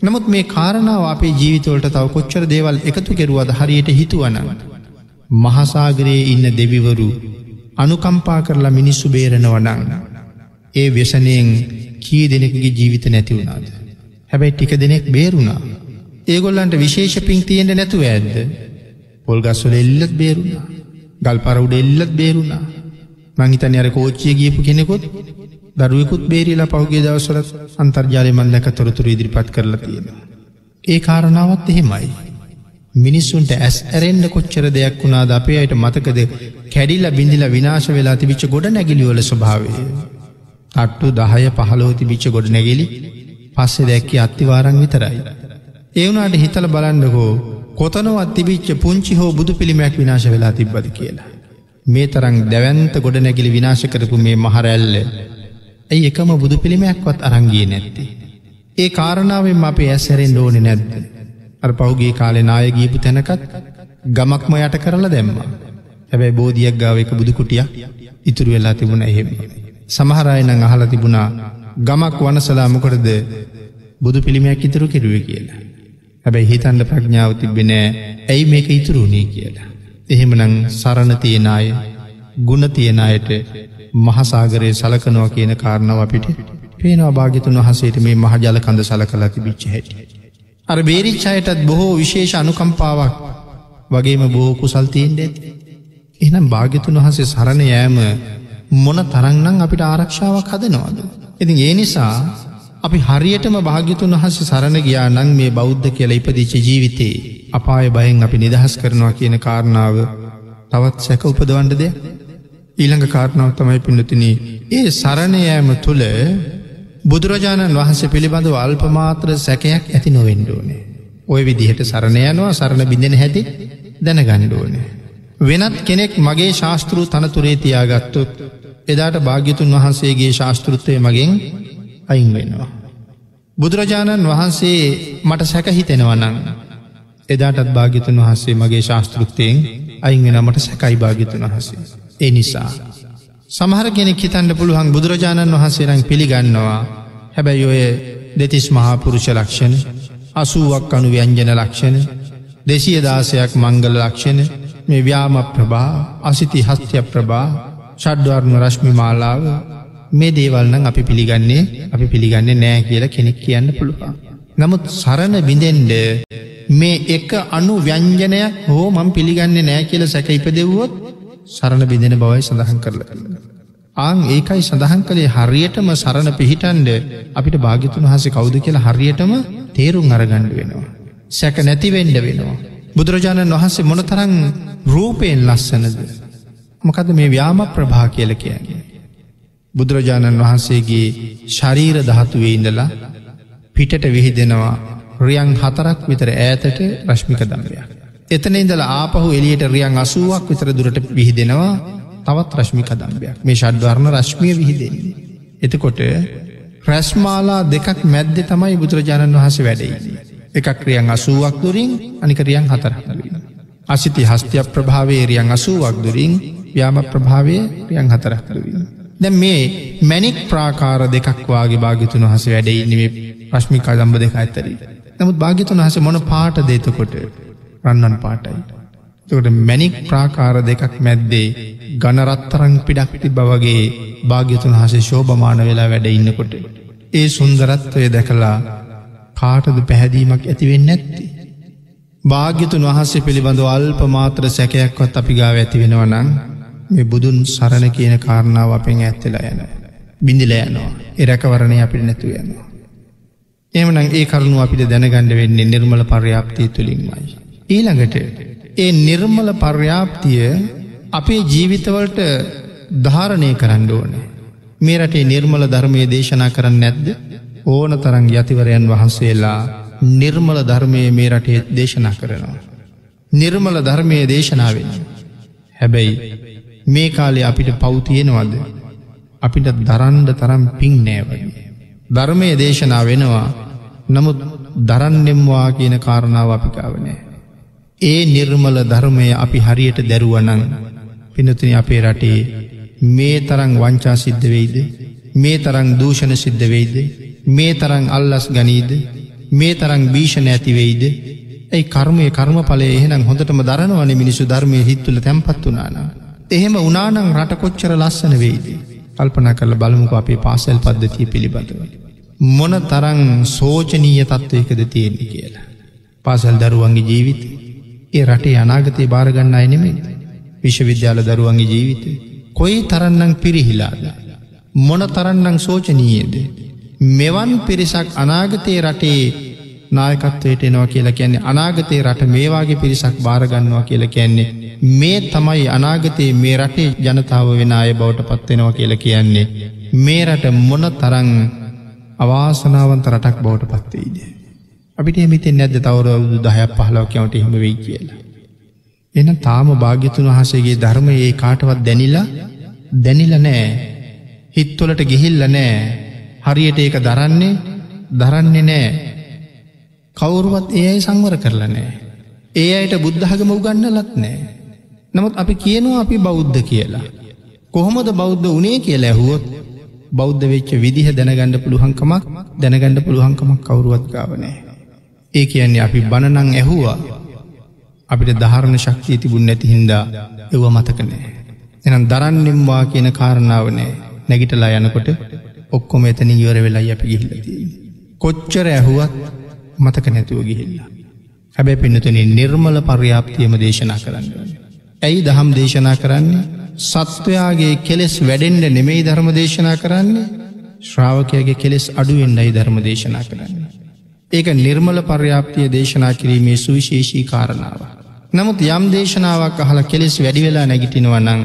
A: නමුත් මේ කාරණාව අපේ ජීවිතවලට තව කොච්චර දේවල් එකතු කෙරුවද හරියට හිතුවන. මහසාගරයේ ඉන්න දෙවිවරු අනුකම්පා කරලා මිනිස්සු බේරනවනං. ඒ වෙසනයෙන් කී දෙනෙකගේ ජීවිත නැති වුණාද. හැබැයි ටික දෙනෙක් බේරුණා. ඒගොල්ලන්ට විශේෂ පින් තියෙන්ට නැතුව ඇද්ද. පොල්ගස්වල එල්ලත් බේරුණා. ගල් පරවුඩ එල්ලත් බේරුණා. මංහිතන අර කෝච්චිය ගියපු කෙනෙකුත් දරුවකුත් බේරිලා පහුගේ දවසලත් අන්තර්ජාලය මන්දක තොරතුර ඉදිරිපත් කරලා තියෙන. ඒ කාරණාවත් එහෙමයි. මිනිස්සුන්ට ඇස් ඇරෙන්න්න කොච්චර දෙයක් වුණාද අපේ අයට මතකද කැඩිල්ල බිඳිල විනාශ වෙලා තිබිච්ච ගොඩ නැගිලිවල ස්වභාවය. තට්ටු දහය පහලෝති බිච්ච ගොඩ නැගිලි පස්සෙ දැක්කි අත්තිවාරං විතරයි. ඒවුනාට හිතල බලන්නකෝ කොතනවත් තිබිච්ච පුංචි හෝ බුදු පිළිමයක් විනාශ වෙලා තිබ්බද කියලා. මේ තරං දැවන්ත ගොඩ නැගිලි විනාශ කරපු මේ මහරැල්ල ඇයි එකම බුදු පිළිමයක්වත් අරංගිය නැත්තේ. ඒ කාරණාවෙන් අපේ ඇස්සැරෙන් ඕනෙ නැද්ද. අර පහුගේ කාලෙ නාය ගීපු තැනකත් ගමක්ම යට කරලා දැම්ම. හැබැයි බෝධියක් ගාව එක බුදුකුටිය ඉතුරු වෙලා තිබුණ එහෙම. සමහරයනං අහල තිබුණා ගමක් වනසලා මොකටද බුදු පිළිමයක් ඉතුරු කෙරුව කියලා. හැබැයි හිතන්ඩ ප්‍රඥාව තිබෙනෑ ඇයි මේක ඉතුරුණේ කියලා. එහෙමනං සරණ තියෙන අය ගුණ තියෙන අයට මහසාගරයේ සලකනවා කියන කාරණාව අපිට පේනවා භාගිතුන් වහසේට මේ මහජල කඳ සල කලා තිබිච්ච හැට. අර බේරිච්චායටත් බොහෝ විශේෂ අනුකම්පාවක් වගේම බොහෝ කුසල්තියෙන් ඇත්. එනම් භාගිතුන් වහසේ සරණ යෑම මොන තරංනම් අපිට ආරක්ෂාවක් හදනවාද. ඉතින් ඒ නිසා අපි හරියටම භාග්‍යතුන් වහස සරණ ගියා නං මේ බෞද්ධ කියල ඉපදිච්ච ජීවිතේ අපාය බයෙන් අපි නිදහස් කරනවා කියන කාරණාව තවත් සැක උපදවන්ඩ දෙ ඊළඟ කාරණාව තමයි පිඩතින ඒ සරණයෑම තුළ බුදුරජාණන් වහන්සේ පිළිබඳව අල්පමාත්‍ර සැකයක් ඇති නොවෙන්ඩෝනේ. ඔය විදිහට සරණයනවා සරණ බිඳෙන හැති දැන ගණ්ඩෝනේ. වෙනත් කෙනෙක් මගේ ශාස්තෘ තනතුරේ තියාගත්තොත් එදාට භාග්‍යතුන් වහන්සේගේ ශාස්තෘත්වය මගෙන් අයින් වෙනවා. බුදුරජාණන් වහන්සේ මට සැකහිතෙනවනං එදාටත් භාගිතුන් වහන්සේ මගේ ශාස්තෘත්වයෙන් අයින් වෙනමට සැකයි භාගිතුන් වහසේ. ඒ නිසා. සමහර කෙනෙක් හිතන්ට පුළුවන් බුදුරජාණන් වහන්සේරං පිළිගන්නවා හැබැයි ඔය දෙතිස් මහාපුරුෂ ලක්ෂණ අසුවක් අනු ව්‍යංජන ලක්ෂණ දෙසිය දාසයක් මංගල ලක්ෂණ මේ ව්‍යාම ප්‍රභා අසිති හස්ත්‍ය ප්‍රභා ෂඩ්වර්ණ රශ්මි මාලාව මේ දේවල්නම් අපි පිළිගන්නේ අපි පිළිගන්නේ නෑ කියලා කෙනෙක් කියන්න පුළුවන්. නමුත් සරණ බිඳෙන්ඩ මේ එක අනු ව්‍යංජනයක් හෝ මං පිළිගන්නේ නෑ කියල සැක ඉපදෙව්වොත් සරණ බිඳෙන බවයි සඳහන් කරල කරන්න. ආං ඒකයි සඳහන් කළේ හරියටම සරණ පිහිටන්ඩ අපිට භාගිතුන් වහස කවුද කියලා හරියටම තේරුම් අරගණ්ඩ වෙනවා. සැක නැතිවෙන්ඩ වෙනවා. බුදුරජාණන් වහන්සේ මොනතරං රූපයෙන් ලස්සනද. මොකද මේ ව්‍යාම ප්‍රභා කියල කියන්නේ. බුදුරජාණන් වහන්සේගේ ශරීර දහතුවේ ඉඳලා පිටට විහිදෙනවා රියන් හතරක් විතර ඈතට රශ්මික දම්වයක්. එතන ඉඳල ආපහු එලියට රියන් අසුවක් විතර දුරට විහිදෙනවා තවත් රශ්මික දම්බයක් මේ ෂඩ්වර්ණ රශ්මිය විහිදෙන්නේ. එතකොට රැස්මාලා දෙකක් මැද්ද තමයි බුදුරජාණන් වහස වැඩයි. එකක් රියන් අසුවක් දුරින් අනිකරියන් හතරහලවීම. අසිති හස්තිය ප්‍රභාවේ රියන් අසුවක් දුරින් ව්‍යාම ප්‍රභාවය රියන් හතරහලවීම. දැ මේ මැනික් ප්‍රාකාර දෙකක් වගේ භාගිතුන් වහස වැඩයි නිවේ ප්‍රශ්මිකා දම්බ දෙක ඇතරී. නමුත් භාගිතුන් වහස මොන පාට දේතකොට රන්නන් පාටයි. තකට මැනික් ප්‍රාකාර දෙකක් මැද්දේ ගණරත්තරං පිඩක් තිබ වගේ භාග්‍යතුන් හසේ ශෝභමාන වෙලා වැඩ ඉන්නකොට. ඒ සුන්දරත්වය දැකලා කාටද පැහැදීමක් ඇතිවෙන්න ඇත්ති. භාග්‍යතුන් වහන්සේ පිළිබඳ අල්ප මාත්‍ර සැකයක්වත් අපි ගාව ඇති වෙනවනං මේ බුදුන් සරණ කියන කාරණාව අපෙන් ඇත්තලා යන. බිඳිල යනවා එරැකවරණය අපිට නැතු යනවා. එමනං ඒ කරුණු අපිට දැනගණඩ වෙන්නේ නිර්මල පර්යාප්තිය තුළින්මයි. ඊළඟට ඒ නිර්මල පර්යාප්තිය අපේ ජීවිතවලට ධාරණය කරන්න ඕන. මේ රටේ නිර්මල ධර්මය දේශනා කරන්න නැද්ද ඕන තරං යතිවරයන් වහන්සේලා නිර්මල ධර්මය මේ රටේ දේශනා කරනවා. නිර්මල ධර්මය දේශනාවෙන. හැබැයි මේ කාලේ අපිට පවතියෙනවද අපිට දරන්ඩ තරම් පින් නෑවගේ. ධර්මය දේශනා වෙනවා නමුත් දරන්නෙම්වා කියන කාරණාව අපිකාවනෑ. ඒ නිර්මල ධර්මය අපි හරියට දැරුවනං පිනතින අපේ රටේ මේ තරං වංචා සිද්ධ වෙයිද මේ තරං දූෂණ සිද්ධ වෙයිද මේ තරං අල්ලස් ගනීද මේ තරං භීෂණ ඇතිවෙයිද ඇයි කර්මය කර්ම පලේ එහෙනම් හොඳටම දරනවන මිනිසු ධර්මය හිත්තුල තැන්පත් වනානා. එහෙම උනානං රට කොච්චර ලස්සන වෙයිද. කල්පන කරල බලමුක අපේ පාසැල් පද්ධතිය පිළිබඳව. මොන තරං සෝචනීය තත්ත්වයකද තියෙන්නේ කියලා. පාසැල් දරුවන්ගේ ජීවිත ඒ රටේ අනාගතය භාරගන්න අයනෙමේ විශ්වවිද්‍යාල දරුවන්ගේ ජීවිත කොයි තරන්නම් පිරිහිලාද. මොන තරන්නම් සෝචනීයද. මෙවන් පිරිසක් අනාගතයේ රටේ නායකත්වයට එනවා කියලා කියන්නේ අනාගතයේ රට මේවාගේ පිරිසක් භාරගන්නවා කියලා කියන්නේ මේ තමයි අනාගතයේ මේ රටේ ජනතාව වෙන අය බවට පත්වෙනවා කියලා කියන්නේ මේ රට මොන තරං අවාසනාවන්ත රටක් බවට පත්වෙයිද. අපිට එමිතෙන් නැද්ද තවරවුදු දහයක් පහලව කැවට එහෙම වෙයි කියලා. එන තාම භාග්‍යතුන් වහසේගේ ධර්මය ඒ කාටවත් දැනිලා දැනිල නෑ හිත්තුලට ගිහිල්ල නෑ හරියට ඒක දරන්නේ දරන්නේ නෑ කවුරුවත් ඒ අයි සංවර කරලා නෑ. ඒ අයට බුද්ධහගම උගන්නලත් නෑ. නමුත් අපි කියනවා අපි බෞද්ධ කියලා. කොහොමද බෞද්ධ උනේ කියලා ඇහුවොත් බෞද්ධ වෙච්ච විදිහ දැනගණ්ඩ පුළුවන්කමක් දැනගණ්ඩ පුළුවන්කමක් කවුරුවත් ගාවනෑ. ඒ කියන්නේ අපි බණනං ඇහුවා අපිට ධාරණ ශක්තිය තිබුණ නැති හින්දා එව මතකනෑ. එනම් දරන්නෙම්වා කියන කාරණාවනෑ නැගිටලා යනකොට ඔක්කොම එතන ඉවර වෙලා අපි ගිහිල්ලතිී. කොච්චර ඇහුවත් මතක නැතුව ගිහිල්ලා. හැබැ පිනතුන නිර්මල පර්යාප්තියම දේශනා කරන්න. ඇයි දහම් දේශනා කරන්නේ සත්වයාගේ කෙලෙස් වැඩෙන්ඩ නෙමෙයි ධර්ම දේශනා කරන්නේ ශ්‍රාවකයගේ කෙලෙස් අඩුවෙන්ඩයි ධර්ම දේශනා කරන්න. ඒක නිර්මල පර්යාප්තිය දේශනා කිරීමේ සුවිශේෂී කාරණාව. නමුත් යම් දේශනාවක් අහල කෙලෙස් වැඩි වෙලා නැගිටිනවනං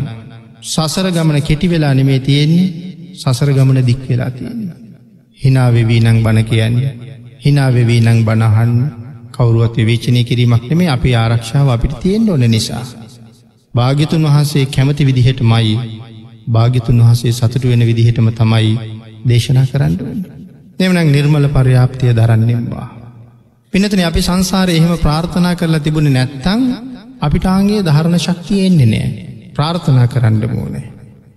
A: සසර ගමන කෙටි වෙලා නෙමේ තියෙන්නේ සසර ගමන දික් වෙලා තියෙන්නේ. හිනාවෙවී නං බණ කියන්නේ හිනාවෙවී නං බණහන් කවරුවත් විවේචනය කිරීමක් නෙමේ අපි ආරක්ෂාව අපිට තියෙන් ඕන නිසා. භාගිතුන් වහන්සේ කැමති විදිහට මයි භාගිතුන් වහසේ සතුට වෙන විදිහටම තමයි දේශනා කරන්න එමනක් නිර්මල පර්යාප්තිය දරන්නෙම්වා. පිනතන අපි සංසාරය එහෙම ප්‍රාර්ථනා කරලා තිබුණ නැත්තං අපිටාගේ ධරණ ශක්තිය එන්නේ නෑ ප්‍රාර්ථනා කරන්න මෝනේ.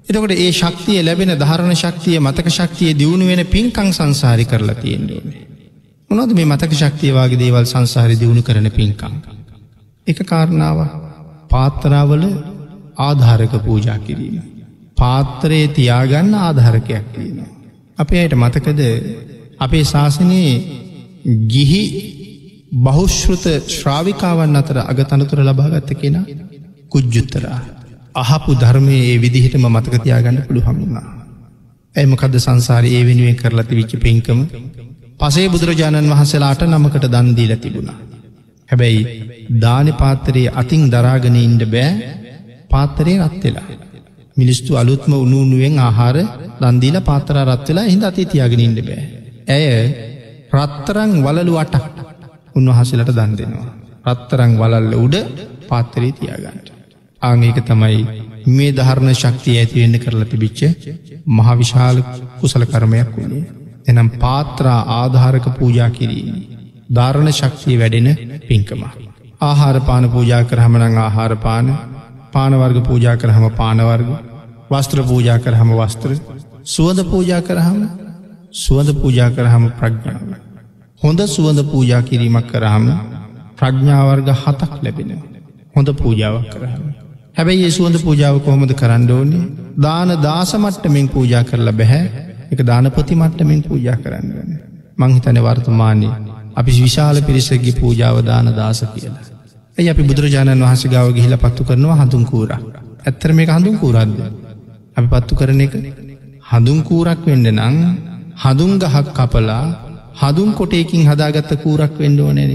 A: එතකොට ඒ ශක්තිය ලැබෙන ධරණ ශක්තිය මතක ශක්තිය දියුණු වෙන පින්කං සංසාරි කරලා තියෙන්ඩුවනේ. මොනොද මේ මතක ශක්තියවාගේ දේවල් සංසාරි දියුණු කරන පින්කං. එක කාරණාව පාත්තරාවල ආධාරක පූජා කිරීම. පාත්තරයේ තියාගන්න ආධාරකයක් තියෙන. අපේ අයට මතකද අපේ ශාසනයේ ගිහි බහුශ්ෘත ශ්‍රාවිකාවන් අතර අගතනතුර ලබාගත්ත කෙන කුජ්ජුත්තරා. අහපු ධර්මය ඒ විදිහටම මතකතියාගන්න පුළු හමුණා. ඇමකද සංසාර ඒ වෙනුවෙන් කරලති විච්ච පින්කම පසේ බුදුරජාණන් වහන්සේලාට නමකට දන්දීල තිබුණා. හැබැයි දාන පාත්තරයේ අතින් දරාගෙන ඉන්ඩ බෑ පාත්තරේ රත්වෙලා. මිනිස්තු අලුත්ම උනුනුවෙන් ආහාර දන්දීල පාතර රත්වෙලා හිද අති තියාගෙන ඉන්ඩ බෑ. ඇය රත්තරං වලලු අටක් උන්වහසලට දන් දෙෙනවා. රත්තරං වලල්ල උඩ පාත්තරේ තියාගන්නට. ආංඒක තමයි මේ ධර්ණ ශක්තිය ඇතිවෙන්න කරලා තිබිච්ච මහවිශාල කුසල කරමයක් වුණේ. එනම් පාත්‍රා ආධාරක පූජා කිරීම. ධාරණ ශක්තිය වැඩෙන පින්කම. ආහාරපාන පූජා කරහමනං ආහාරපාන පානවර්ග පූජා කරහම පානවර්ග වස්ත්‍ර පූජා කරහම වස්ත්‍ර සුවද පූජා කරහම සුවඳ පූජා කරහම ප්‍රඥාව. හොඳ සුවඳ පූජා කිරීමක් කරහම ප්‍රඥාවර්ග හතක් ලැබෙන. හොඳ පූජාවක් කරහම. හැබැයි ඒ සුවඳ පූජාව කොහොමද කරන්න ඕනේ දාන දාසමට්ටමෙන් පූජා කරලා බැහැ එක දානපති මට්ටමෙන් පූජා කරන්න ගන්න. මංහිතන වර්තමානයේ අපි විශාල පිරිසගේ පූජාව දාන දාස කියලා. ඇයි අපි බුදුරජාණන් වහස ගාව ගිහිල පත්තු කරනවා හඳුන් කූර. ඇත්තර මේ හඳුන් කූරද්ද. අපි පත්තු කරන එක හඳුන් කූරක් වෙන්න නං හඳුන් ගහක් කපලා හඳුන් කොටයකින් හදාගත්ත කූරක් වෙන්න ඕනෙන.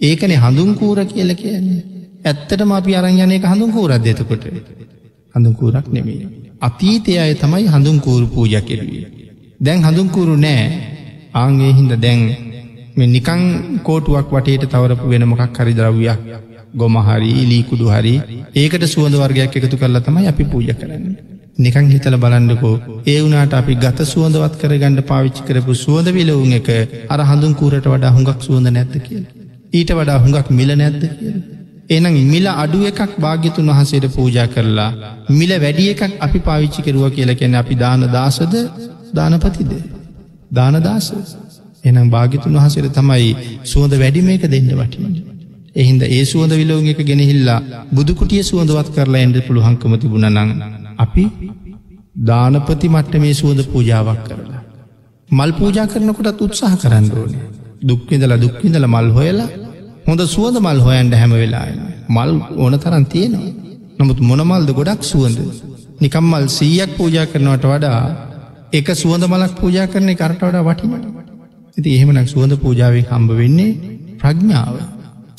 A: ඒකනේ හඳුන් කූර කියල කියන්නේ. ඇත්තටම අපි අරංයනය හඳුන් කූරත් දෙතකොට. හඳුන් කූරක් නෙමේ. අතීතය අය තමයි හඳුන් කූරු පූජ කෙරවී. දැන් හඳුන්කුරු නෑ ආංගේ හින්ද දැන් මෙ නිකං කෝටුවක් වටේට තවරපු වෙන මොකක් හරි ද්‍රව්යක් ගොමහරි ලීකුඩු හරි ඒකට සුවඳ වර්ගයක් එකතු කරලා තමයි අපි පූජ කරන්න. නිකං හිතල බලන්ඩකෝ ඒ වුනාට අපි ගත සුවඳවත් කරගණඩ පාවිච්චි කරපු සුවඳ විලවුන් එක අර හඳුන් කූරට වඩා හුඟක් සුවඳ නැත්ත කිය. ඊට වඩා හුඟක් මිල නැද්ද කිය. එනම් මිල අඩුව එකක් භාග්‍යතුන් වහසේට පූජා කරලා මිල වැඩිය එකක් අපි පාවිච්චි කරුව කියලා කැන අපි දාන දාසද දානපතිද. දානදාස එනම් භාගිතුන් වහසර තමයි සුවඳ වැඩිම එක දෙන්න වටින. එහින්ද ඒ සුවඳ විලෝග එක ගෙනහිල්ලා බුදුකුටිය සුවඳවත් කරලා එන්ඩ පුළුහංකම තිබුණ නං අපි දානපති මට්ට මේ සුවඳ පූජාවක් කරලා. මල් පූජා කරනකොටත් උත්සාහ කරන්න ඕනේ. දුක්විදල දුක්විදල මල් හොයලා හොඳ සුවඳ මල් හොයන්ට හැම වෙලා මල් ඕන තරන් තියෙනවා. නමුත් මොනමල්ද ගොඩක් සුවඳ නිකම්මල් සීයක් පූජා කරනවට වඩා එක සුවඳ මලක් පූජා කරන කරට වඩා වටින ඇති එහෙමනක් සුවඳ පූජාවෙන් හම්බ වෙන්නේ ප්‍රඥාව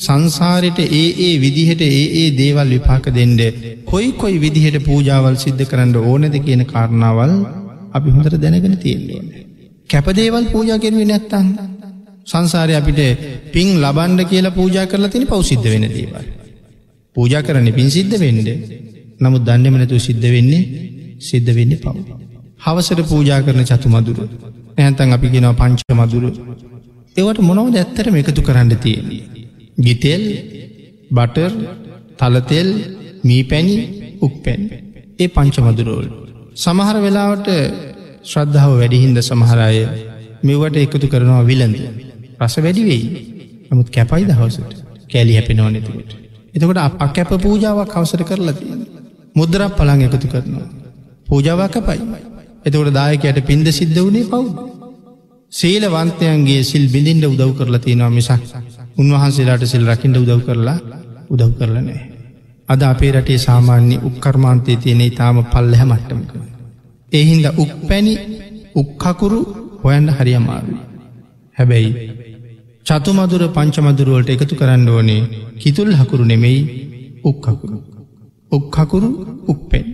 A: සංසාරයට ඒ ඒ විදිහට ඒ ඒ දේවල් විපාක දෙන්ඩ කොයි කොයි විදිහට පූජාවල් සිද්ධ කරන්න ඕනද කියන කාරණාවල් අපි හොඳට දැනගෙන තියෙන්ලෝන. කැපදේවල් පූජා කෙරුවේ නැත්තන්න සංසාරය අපිට පින් ලබන්ඩ කියලා පූජා කරලා තින පවසිද්ධ වෙන දේවල්. පූජා කරන්න පින් සිද්ධ වෙන්ඩ නමුත් දන්නමනතු සිද්ධ වෙන්නේ සිද්ධ වෙන්නේ පව්. හවසට පූජා කරන චතු මදුර නැහැතන් අපි ගෙනව පංච මදුරු ඒවට මොනවද ඇත්තරම එකතු කරන්න තියෙන්නේ. ගිතෙල් බටර් තලතෙල් මී පැණි උක් පැන් ඒ පංච මදුරෝල්. සමහර වෙලාවට ශ්‍රද්ධාව වැඩිහින්ද සමහරය මෙවට එකතු කරනවා විලඳ. රස වැඩි වෙයි නමුත් කැපයි දහවසට කෑලි හැපෙනව නැතිකට. එතකොට අප කැප පූජාවක් අවසර කරලති. මුද්‍රක් පළං එකතු කරනවා. පූජාවක් කැපයි. එතකොට දායකයට පින්ද සිද්ධ වනේ පව්. සීලවන්තයන්ගේ සිල් බිඳින්ට උදව් කරලා තියෙනවා මිසක් උන්වහන්සේලාට සිල් රකිින්ට උදව් කරලා උදව් කරලනෑ. අද අපේ රටේ සාමාන්‍ය උක්කර්මාන්තය තියනෙ තාම පල්ලහ මට්ටමක. එහින්ද උක් පැණි උක්කකුරු හොයන්ට හරි අමාරුයි. හැබැයි චතුමදුර පංචමදුරුවලට එකතු කරන්න ඕනේ කිතුල් හකුරු නෙමෙයි උක්කකුරු. උක්කකුරු උක්පෙන්.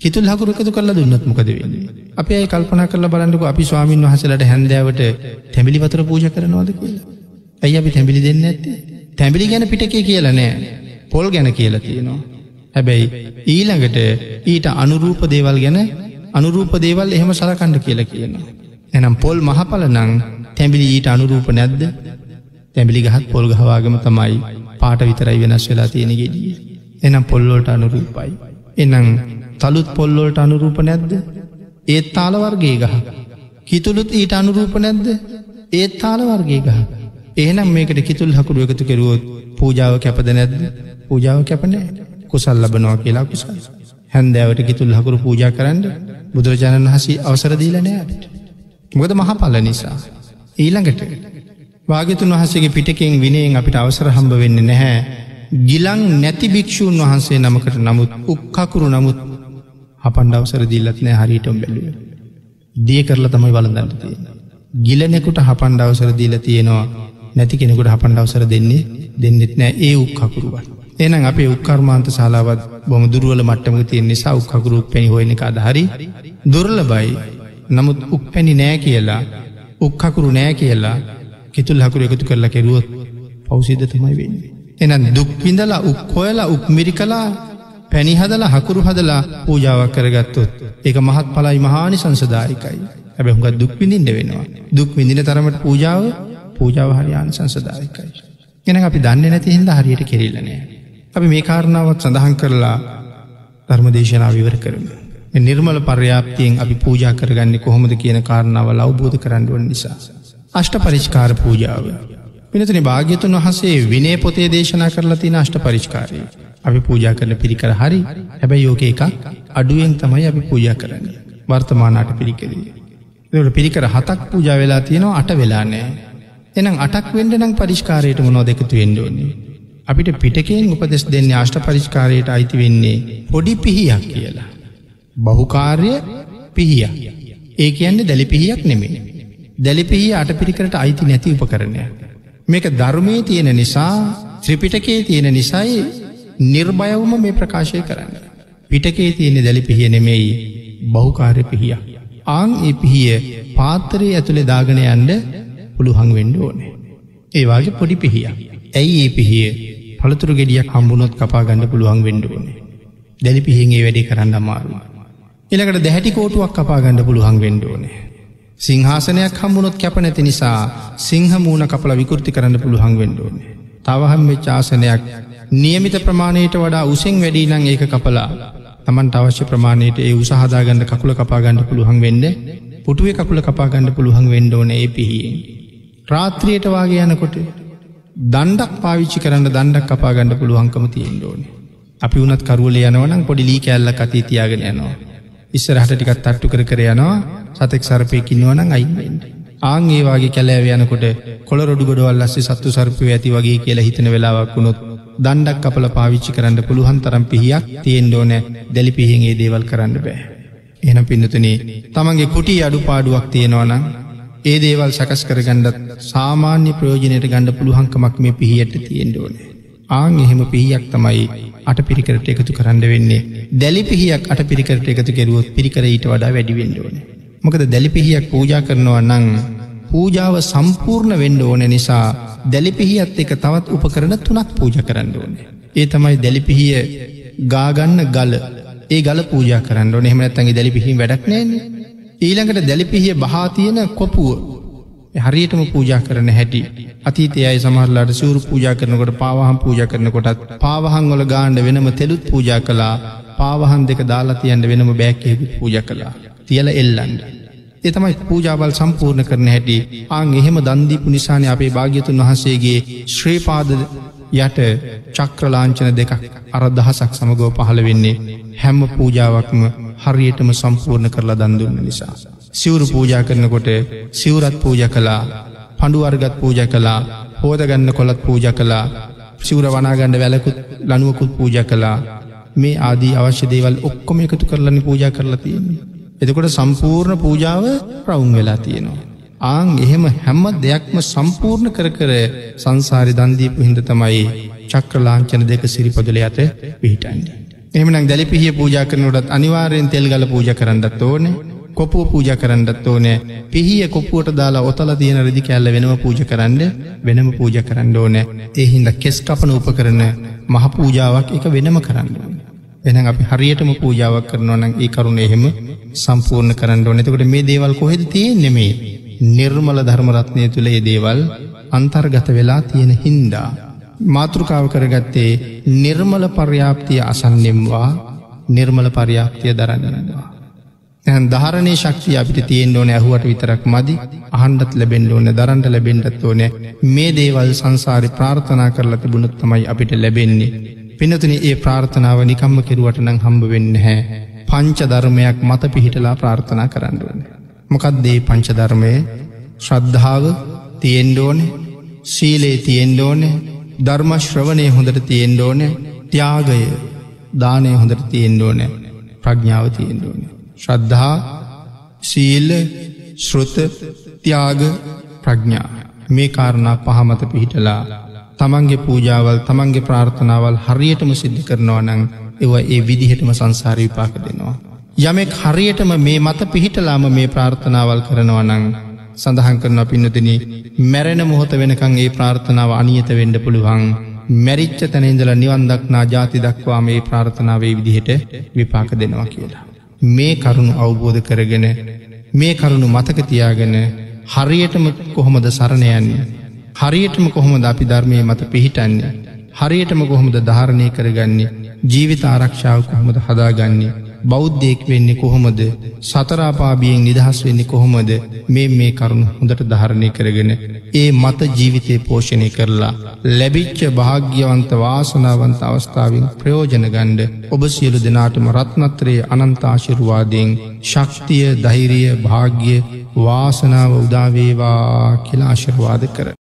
A: හිතුල් හකුරු එකතු කරලා දුන්නත් මොකද වෙන්නේ. අපේ අයි කල්පනා කරල බලන්නක අපි ස්වාමීන් වහසලට හැන්දෑවට තැමිලි වතර පූජ කරනවාද කියලා. ඇයි අපි තැමිලි දෙන්න ඇත්තේ. තැමිලි ගැන පිටකේ කියල නෑ පොල් ගැන කියල තියෙනවා. හැබැයි ඊළඟට ඊට අනුරූප දේවල් ගැන අනුරූප දේවල් එහෙම සලකණ්ඩ කියලා කියනවා. එනම් පොල් මහපල නං තැඹිලි ඊට අනුරූප නැද්ද තැඹිලි ගහත් පොල් ගහවාගම තමයි පාට විතරයි වෙනස් වෙලා තියෙන ගෙඩිය. එනම් පොල්ලෝට අනුරූපයි. එනම් තළුත් පොල්ලෝට අනුරූප නැද්ද ඒත් තාලවර්ගේ ගහ. කිතුළුත් ඊට අනුරූප නැද්ද ඒත් තාලවර්ගේ ගහ. ඒනම් මේකට කිතුල් හකුරු එකතු කෙරුවොත් පූජාව කැපද නැද්ද පූජාව කැපනෑ කුසල් ලබනවා කියලා කුසල්. හැන්දෑවට කිතුල් හකුරු පූජා කරන්න බුදුරජාණන් වහසේ අවසර දීලනෑට. මොකද මහපල නිසා. ඊළඟට වාගතුන් වහසගේ පිටකින් විනයෙන් අපිට අවසර හම්බ වෙන්න නැහැ. ගිලං නැති භික්‍ෂූන් වහන්සේ නමකට නමුත් උක්කකුරු නමුත් අපන්ඩ අවසර දීල්ලත් නෑ හරිටම් බැලුව. දිය කරලා තමයි වලඳන්න තියෙන. ගිලනෙකුට හපන්ඩ අවසර දීල තියෙනවා නැති කෙනෙකුට හපන්ඩ අවසර දෙන්නේ දෙන්නෙත් නෑ ඒ උක්කකුරුවන්. එනම් අපේ උක්කර්මාන්ත ශලාවත් බොම දුරුවල මට්ටම තියෙන නිසා උක්කකුරු පැණි හොයන එක අදහරි දුර්ල බයි නමුත් උක් පැණි නෑ කියලා උක්කකුරු නෑ කියලා කිතුල් හකුරු එකතු කරලා කෙරුවොත් පෞසිද්ධ තමයි වෙන්න. එන දුක්විඳලා උක් හොයලා උක් මිරි කලා පැනිහදලා හකුරු හදලා පූජාවක් කරගත්තොත් ඒක මහත් පලයි මහානි සංසදායකයි ඇබ හුඟත් දුක් විඳින්ට වෙනවා. දුක් විඳින තරමට පූජාව පූජාව හරියාන සංසදායකයි. එන අපි දන්න නැති හින්ද හරියට කෙරෙල්ලනෑ. අපි මේ කාරණාවත් සඳහන් කරලා ධර්මදේශනා විවර කරම. නිර්මල පර්යාප්තියෙන් අපි පූජා කරගන්න කොහොමද කියන කාරණාව අවබෝධ කරන්නුවන් නිසා. අෂ්ට පරිෂ්කාර පූජාව. පිනතන භාග්‍යතුන් වහසේ විනේ පොතේ දේශනා කරලා තින අෂ්ට පරිෂ්කාරය. අපි පූජා කරන පිරිකර හරි හැබැයි යෝක එකක් අඩුවෙන් තමයි අපි පූජා කරන්න. වර්තමානාට පිරිකරේ. දට පිරිකර හතක් පූජා වෙලා තියෙනවා අට වෙලා නෑ. එනම් අටක් වෙන්ඩ නම් පරිෂ්කාරයට මොනෝ දෙකතු වෙන්ඩෝන්නේ. අපිට පිටකෙන් උපදෙස් දෙන්න අෂ්ට පරිෂ්කාරයට අයිති වෙන්නේ පොඩි පිහියක් කියලා. බහුකාර්ය පිහිය. ඒ කියන්නේ දැලි පිහියක් නෙමේ. දැලිපිහි අට පිරිකරට අයිති නැති උපකරණය. මේක ධර්මය තියෙන නිසා ත්‍රිපිටකේ තියෙන නිසයි නිර්භයවම මේ ප්‍රකාශය කරන්න. පිටකේ තියෙන දැලි පිහිය නෙමෙයි බහුකාරය පිහිය. ආං ඒ පිහිය පාත්තරයේ ඇතුළේ දාගන යන්ඩ පුළුහං වෙන්ඩ ඕනේ. ඒවාගේ පොඩි පිහිය. ඇයි ඒ පිහිය පළතුරු ගෙඩියක් හම්බුණොත් කපා ගණඩ පුළුවන් වෙන්ඩ ඕනේ. දැලි පිහින්ගේ වැඩි කරන්න අමාරුවා. එලකට දැහැටි කෝටුවක් කපා ගණඩ පුළුවන් වෙන්ඩ ඕනේ. සිංහාසනයක් හම්බුණොත් කැප නැති නිසා සිංහ මූුණ කපල විකෘති කරන්න පුළුවන් වෙන්ඩෝනේ. තවහම් වෙච් ආසනයක් නියමිත ප්‍රමාණයට වඩා උසෙන් වැඩී නං ඒක කපලා තමන්ට අවශ්‍ය ප්‍රමාණයට ඒ උසහදාගන්න කකුල කපාගන්න පුළුවන් වෙන්න පුටුවේ කකුල කපාගන්න පුළුවන් වෙන්ඩෝන ඒ පිහියෙන්. රාත්‍රියයට වාගේ යනකොට දණ්ඩක් පාවිච්චි කරන්න දණ්ඩක් කපාගන්න පුළුවන්කම තියෙන්ඩෝනේ. අපි වනත් කරුවල යනවනම් පොඩි ලී කැල්ල කතී තියාගෙන යනවා. ඉස්සරහට ටිකත් තට්ටු කර කර යනවා සතෙක් සරපයකින්නවනං අයින්වෙන්ඩ. ආං ඒවාගේ කැලෑව යනකොට කොළ රොඩු ගොඩවල් ලස්සේ සත්තු සර්පය ඇති වගේ කියලා හිතන වෙලාවක් වුණොත් දණ්ඩක් අපල පාවිච්චි කරන්න පුළුවන් තරම් පිහියක් තියෙන් ඕන දැලි පිහිගේ දේවල් කරන්න බෑ. එන පින්නතුනේ තමන්ගේ කුටි අඩු පාඩුවක් තියෙනවනම් ඒ දේවල් සකස් කරගණ්ඩත් සාමාන්‍ය ප්‍රයෝජනයට ගණඩ පුළුවන්කමක් මේ පිහියට තියෙන්ට ඕනේ. ආං එහෙම පිහියක් තමයි අට පිරිකරට එකතු කරන්න වෙන්නේ දැලි පිහියක් අට පිරිකරට එකතු කෙරුවොත් පිරිකර ඊට වඩා වැඩිවෙන්න ඕන. මොකද දැලි පිහියක් පූජා කරනවා නං පූජාව සම්පූර්ණ වෙන්ඩ ඕන නිසා දැලිපිහියත් එක තවත් උපකරන තුනක් පූජ කරන්න ඕනේ. ඒ තමයි දැලිපිහිය ගාගන්න ගල ඒ ගල පූජ කරන්න ඕන එහමනත්තගේ දැලිපිහි වැඩක් නෑන්නේ. ඊළඟට දැලිපිහිය බහාතියන කොපුුව. හරියටම පූජා කරන හැටි. අතීතයයි සමහරලාට සූරු පූජා කරනකොට පාවහම් පූජ කරනකොටත් පාවහන් ඔොල ගාණ්ඩ වෙනම තෙලුත් පූජා කලා පාවහන් දෙක දාලාතියන්ට වෙනම බෑක්කෙකු පූජ කලා තියල එල්ලන්ඩ. එතමයි පූජාවල් සම්පූර්ණ කරන හැටි. ආං එහෙම දන්දීපු නිසාන අපේ භාග්‍යතුන් වහන්සේගේ ශ්‍රේපාද යට චක්‍රලාංචන දෙකක් අර දහසක් සමගෝ පහළ වෙන්නේ. හැම්ම පූජාවක්ම හරියටම සම්පූර්ණ කරලා දන්දුන්න නිසා. සිවුරු පූජා කරනකොට සිවුරත් පූජ කලා පඩුවර්ගත් පූජ කලා හෝදගන්න කොළත් පූජ කලා සිවුර වනාගණ්ඩ වැලකුත් ලනුවකුත් පූජ කලා මේ ආදී අවශ්‍ය දේවල් ඔක්කොම එකතු කරලන්න පූජා කරලා තියෙන්නේ. එතකොට සම්පූර්ණ පූජාව රවුන් වෙලා තියෙනවා. ආං එහෙම හැම්ම දෙයක්ම සම්පූර්ණ කර කර සංසාරි දන්දීපු හින්ද තමයි චක්‍රලාංචන දෙක සිරිපදල ඇත පිහිටන්නේ. එහමනම් දැලිපිහිය පූජා කරනටත් අනිවාරයෙන් තෙල් ගල පූජ කරන්නත් ඕන. කොපුුව පූජ කරන්නත් ඕනෑ. පිහිය කොපුුවට දාලා ඔතල තියෙන රදි කැල්ල වෙනම පූජ කරන්න වෙනම පූජ කරන්න ඕන. එහින්ද කෙස් කපන උප කරන මහ පූජාවක් එක වෙනම කරන්න ඕන. එන අපි හරියටම පූජාවක් කරනවනම් ඒ කරුණ එහෙම සම්පූර්ණ කරන්න ඕනෙතකට මේ දේවල් කොහෙද තියෙන් නෙමේ නිර්මල ධර්මරත්නය තුළ ඒ දේවල් අන්තර්ගත වෙලා තියෙන හින්දා. මාතෘකාව කරගත්තේ නිර්මල පර්යාප්තිය අසන්නෙම්වා නිර්මල පර්යාප්තිය දරන්නනවා. ඇන් ධාරණය ශක්තිය අපිට තියෙන් ඕන ඇහුවට විතරක් මදි අහන්ඩත් ලැබෙන්ඩ ඕන දරන්ට ලැබෙන්ඩත් ඕන මේ දේවල් සංසාරි ප්‍රාර්ථනා කරලා තිබුණුත් තමයි අපිට ලැබෙන්නේ. පිනතුන ඒ ප්‍රාර්ථනාව නිකම්ම කෙරුවට නං හම්බ වෙන්න හැ පංච ධර්මයක් මත පිහිටලා ප්‍රාර්ථනා කරන්නුවන. මොකක්දේ පංචධර්මය ශ්‍රද්ධාව තියෙන්ඩෝන සීලේ තියෙන්ඩෝන ධර්මශ්‍රවනය හොඳට තියෙන්ඩෝන ත්‍යාගය දානය හොඳට තියෙන්ඩෝන ප්‍රඥාව තියෙන්ඩෝන. ශ්‍රද්ධහා සීල්ල ශ්‍රෘත ත්‍යාග ප්‍රඥා මේ කාරණා පහමත පිහිටලා තමන්ගේ පූජාවල් තමන්ගේ ප්‍රාර්ථනාවල් හරියටම සිද්ධ කරනවා නං ඒව ඒ විදිහටම සංසාරී විපාක දෙනවා. යමෙක් හරියටම මේ මත පිහිටලාම මේ ප්‍රාර්ථනාවල් කරනවා නං සඳහන් කරන පින්නතින මැරෙන මොහොත වෙනකං ඒ ප්‍රාර්ථනාව අනියත වෙන්ඩ පුළුවන් මැරිච්ච තැනඉඳල නිවන්දක්නා ජාති දක්වා මේ ප්‍රාර්ථනාවේ විදිහට විපාක දෙනවා කියලා. මේ කරුණු අවබෝධ කරගෙන මේ කරුණු මතකතියාගෙන හරියටම කොහොමද සරණයන්නේ. හරියටම කොහොමද අපි ධර්මය මත පිහිටන්නේ. හරියටම කොහොමද ධාරණය කරගන්නේ ජීවිත ආරක්ෂාව කොහොමද හදාගන්නේ. බෞද්ධයෙක් වෙන්නේ කොහොමද සතරාපාබියෙන් නිදහස් වෙන්නේ කොහොමද මේ මේ කරුණු හොඳට ධාරණය කරගෙන ඒ මත ජීවිතය පෝෂණය කරලා ලැබිච්ච භාග්‍යවන්ත වාසනාවන්ත අවස්ථාවෙන් ප්‍රයෝජන ගණ්ඩ ඔබ සියලු දෙනාටම රත්නත්‍රයේ අනන්තාශිරුවාදයෙන් ශක්තිය දෛරිය භාග්‍ය වාසනාව උදාවේවා කියලාශිරවාද කර.